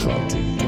Control.